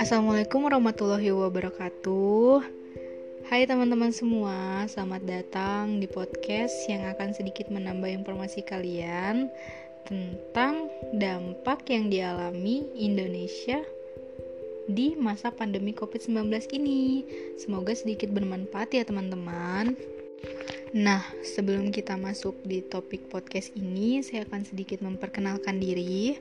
Assalamualaikum warahmatullahi wabarakatuh Hai teman-teman semua, selamat datang di podcast yang akan sedikit menambah informasi kalian tentang dampak yang dialami Indonesia di masa pandemi COVID-19 ini. Semoga sedikit bermanfaat ya teman-teman. Nah, sebelum kita masuk di topik podcast ini, saya akan sedikit memperkenalkan diri.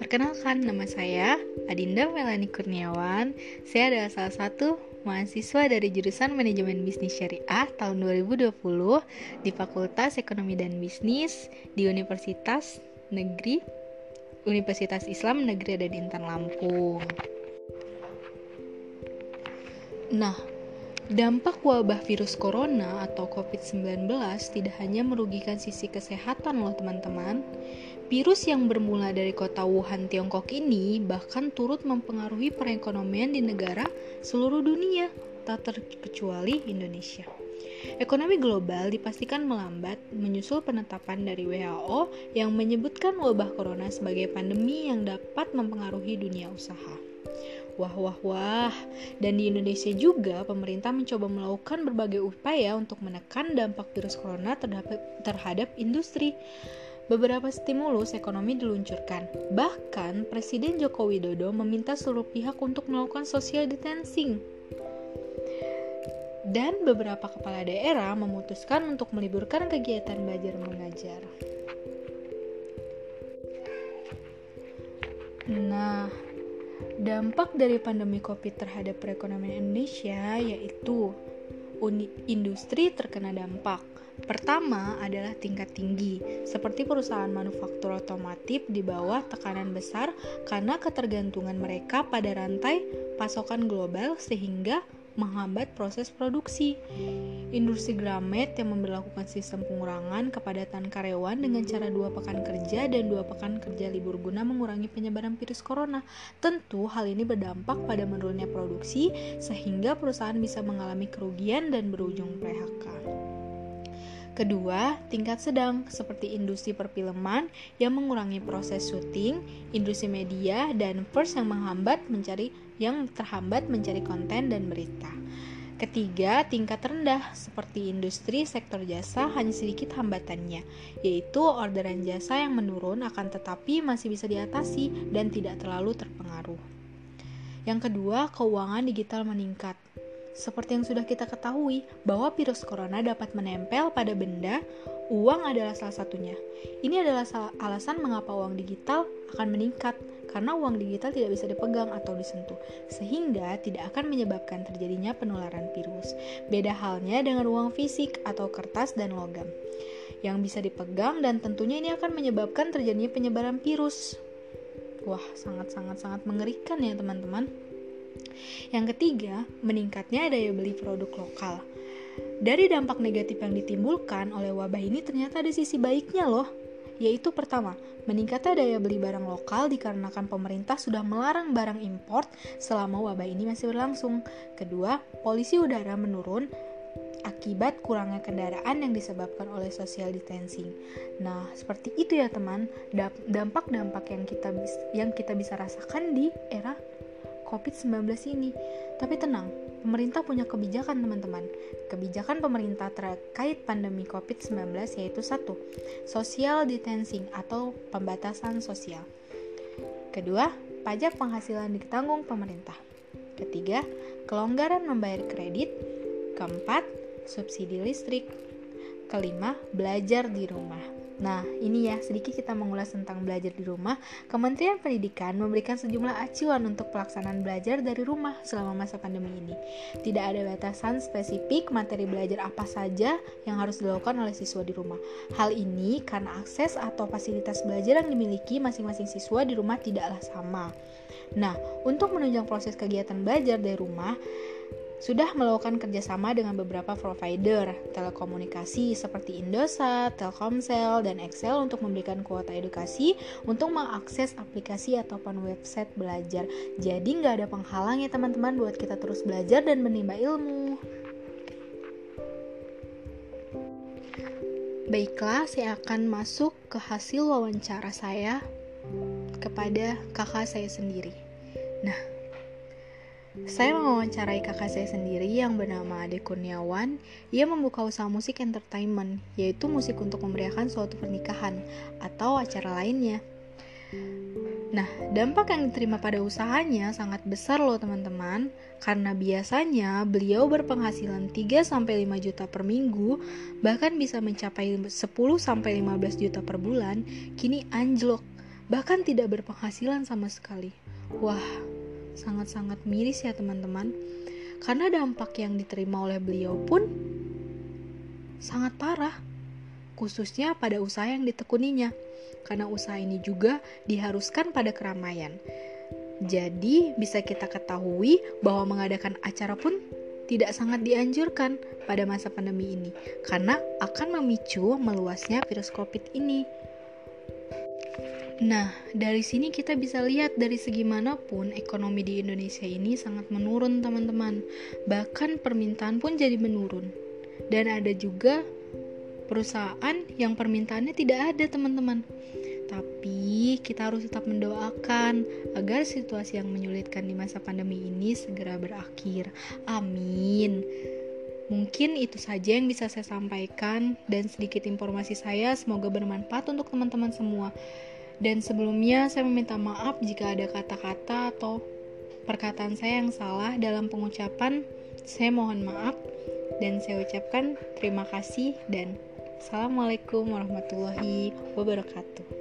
Perkenalkan, nama saya Adinda Melani Kurniawan. Saya adalah salah satu mahasiswa dari jurusan Manajemen Bisnis Syariah tahun 2020 di Fakultas Ekonomi dan Bisnis di Universitas Negeri Universitas Islam Negeri dan Intan Lampung. Nah, Dampak wabah virus corona atau COVID-19 tidak hanya merugikan sisi kesehatan loh teman-teman. Virus yang bermula dari kota Wuhan, Tiongkok ini bahkan turut mempengaruhi perekonomian di negara seluruh dunia, tak terkecuali Indonesia. Ekonomi global dipastikan melambat menyusul penetapan dari WHO yang menyebutkan wabah corona sebagai pandemi yang dapat mempengaruhi dunia usaha. Wah, wah, wah. Dan di Indonesia juga pemerintah mencoba melakukan berbagai upaya untuk menekan dampak virus corona terhadap, terhadap industri. Beberapa stimulus ekonomi diluncurkan. Bahkan Presiden Joko Widodo meminta seluruh pihak untuk melakukan social distancing. Dan beberapa kepala daerah memutuskan untuk meliburkan kegiatan belajar mengajar. Nah, Dampak dari pandemi COVID terhadap perekonomian Indonesia yaitu industri terkena dampak. Pertama adalah tingkat tinggi, seperti perusahaan manufaktur otomotif di bawah tekanan besar karena ketergantungan mereka pada rantai pasokan global sehingga menghambat proses produksi. Industri Gramet yang memperlakukan sistem pengurangan kepadatan karyawan dengan cara dua pekan kerja dan dua pekan kerja libur guna mengurangi penyebaran virus corona. Tentu hal ini berdampak pada menurunnya produksi sehingga perusahaan bisa mengalami kerugian dan berujung PHK. Kedua, tingkat sedang seperti industri perfilman yang mengurangi proses syuting, industri media, dan first yang menghambat mencari yang terhambat mencari konten dan berita. Ketiga, tingkat rendah seperti industri sektor jasa hanya sedikit hambatannya, yaitu orderan jasa yang menurun akan tetapi masih bisa diatasi dan tidak terlalu terpengaruh. Yang kedua, keuangan digital meningkat. Seperti yang sudah kita ketahui, bahwa virus corona dapat menempel pada benda, uang adalah salah satunya. Ini adalah alasan mengapa uang digital akan meningkat karena uang digital tidak bisa dipegang atau disentuh, sehingga tidak akan menyebabkan terjadinya penularan virus. Beda halnya dengan uang fisik atau kertas dan logam yang bisa dipegang dan tentunya ini akan menyebabkan terjadinya penyebaran virus. Wah, sangat-sangat-sangat mengerikan ya teman-teman. Yang ketiga, meningkatnya daya beli produk lokal. Dari dampak negatif yang ditimbulkan oleh wabah ini ternyata ada sisi baiknya loh yaitu pertama, meningkatnya daya beli barang lokal dikarenakan pemerintah sudah melarang barang import selama wabah ini masih berlangsung. Kedua, polisi udara menurun akibat kurangnya kendaraan yang disebabkan oleh social distancing. Nah, seperti itu ya teman, dampak-dampak yang kita yang kita bisa rasakan di era COVID-19 ini. Tapi tenang, pemerintah punya kebijakan teman-teman. Kebijakan pemerintah terkait pandemi COVID-19 yaitu satu, social distancing atau pembatasan sosial. Kedua, pajak penghasilan ditanggung pemerintah. Ketiga, kelonggaran membayar kredit. Keempat, subsidi listrik. Kelima, belajar di rumah. Nah, ini ya sedikit kita mengulas tentang belajar di rumah. Kementerian Pendidikan memberikan sejumlah acuan untuk pelaksanaan belajar dari rumah selama masa pandemi ini. Tidak ada batasan spesifik materi belajar apa saja yang harus dilakukan oleh siswa di rumah. Hal ini karena akses atau fasilitas belajar yang dimiliki masing-masing siswa di rumah tidaklah sama. Nah, untuk menunjang proses kegiatan belajar dari rumah, sudah melakukan kerjasama dengan beberapa provider telekomunikasi seperti Indosat, Telkomsel, dan Excel untuk memberikan kuota edukasi untuk mengakses aplikasi ataupun website belajar. Jadi nggak ada penghalang ya teman-teman buat kita terus belajar dan menimba ilmu. Baiklah, saya akan masuk ke hasil wawancara saya kepada kakak saya sendiri. Nah, saya mewawancarai kakak saya sendiri yang bernama Ade Kurniawan. Ia membuka usaha musik entertainment, yaitu musik untuk memeriahkan suatu pernikahan atau acara lainnya. Nah, dampak yang diterima pada usahanya sangat besar loh teman-teman Karena biasanya beliau berpenghasilan 3-5 juta per minggu Bahkan bisa mencapai 10-15 juta per bulan Kini anjlok, bahkan tidak berpenghasilan sama sekali Wah, sangat-sangat miris ya teman-teman Karena dampak yang diterima oleh beliau pun sangat parah Khususnya pada usaha yang ditekuninya karena usaha ini juga diharuskan pada keramaian. Jadi, bisa kita ketahui bahwa mengadakan acara pun tidak sangat dianjurkan pada masa pandemi ini karena akan memicu meluasnya virus COVID ini. Nah, dari sini kita bisa lihat dari segi mana pun ekonomi di Indonesia ini sangat menurun, teman-teman. Bahkan permintaan pun jadi menurun. Dan ada juga perusahaan yang permintaannya tidak ada, teman-teman. Tapi kita harus tetap mendoakan agar situasi yang menyulitkan di masa pandemi ini segera berakhir. Amin. Mungkin itu saja yang bisa saya sampaikan dan sedikit informasi saya semoga bermanfaat untuk teman-teman semua. Dan sebelumnya saya meminta maaf jika ada kata-kata atau perkataan saya yang salah dalam pengucapan. Saya mohon maaf dan saya ucapkan terima kasih dan Assalamualaikum warahmatullahi wabarakatuh.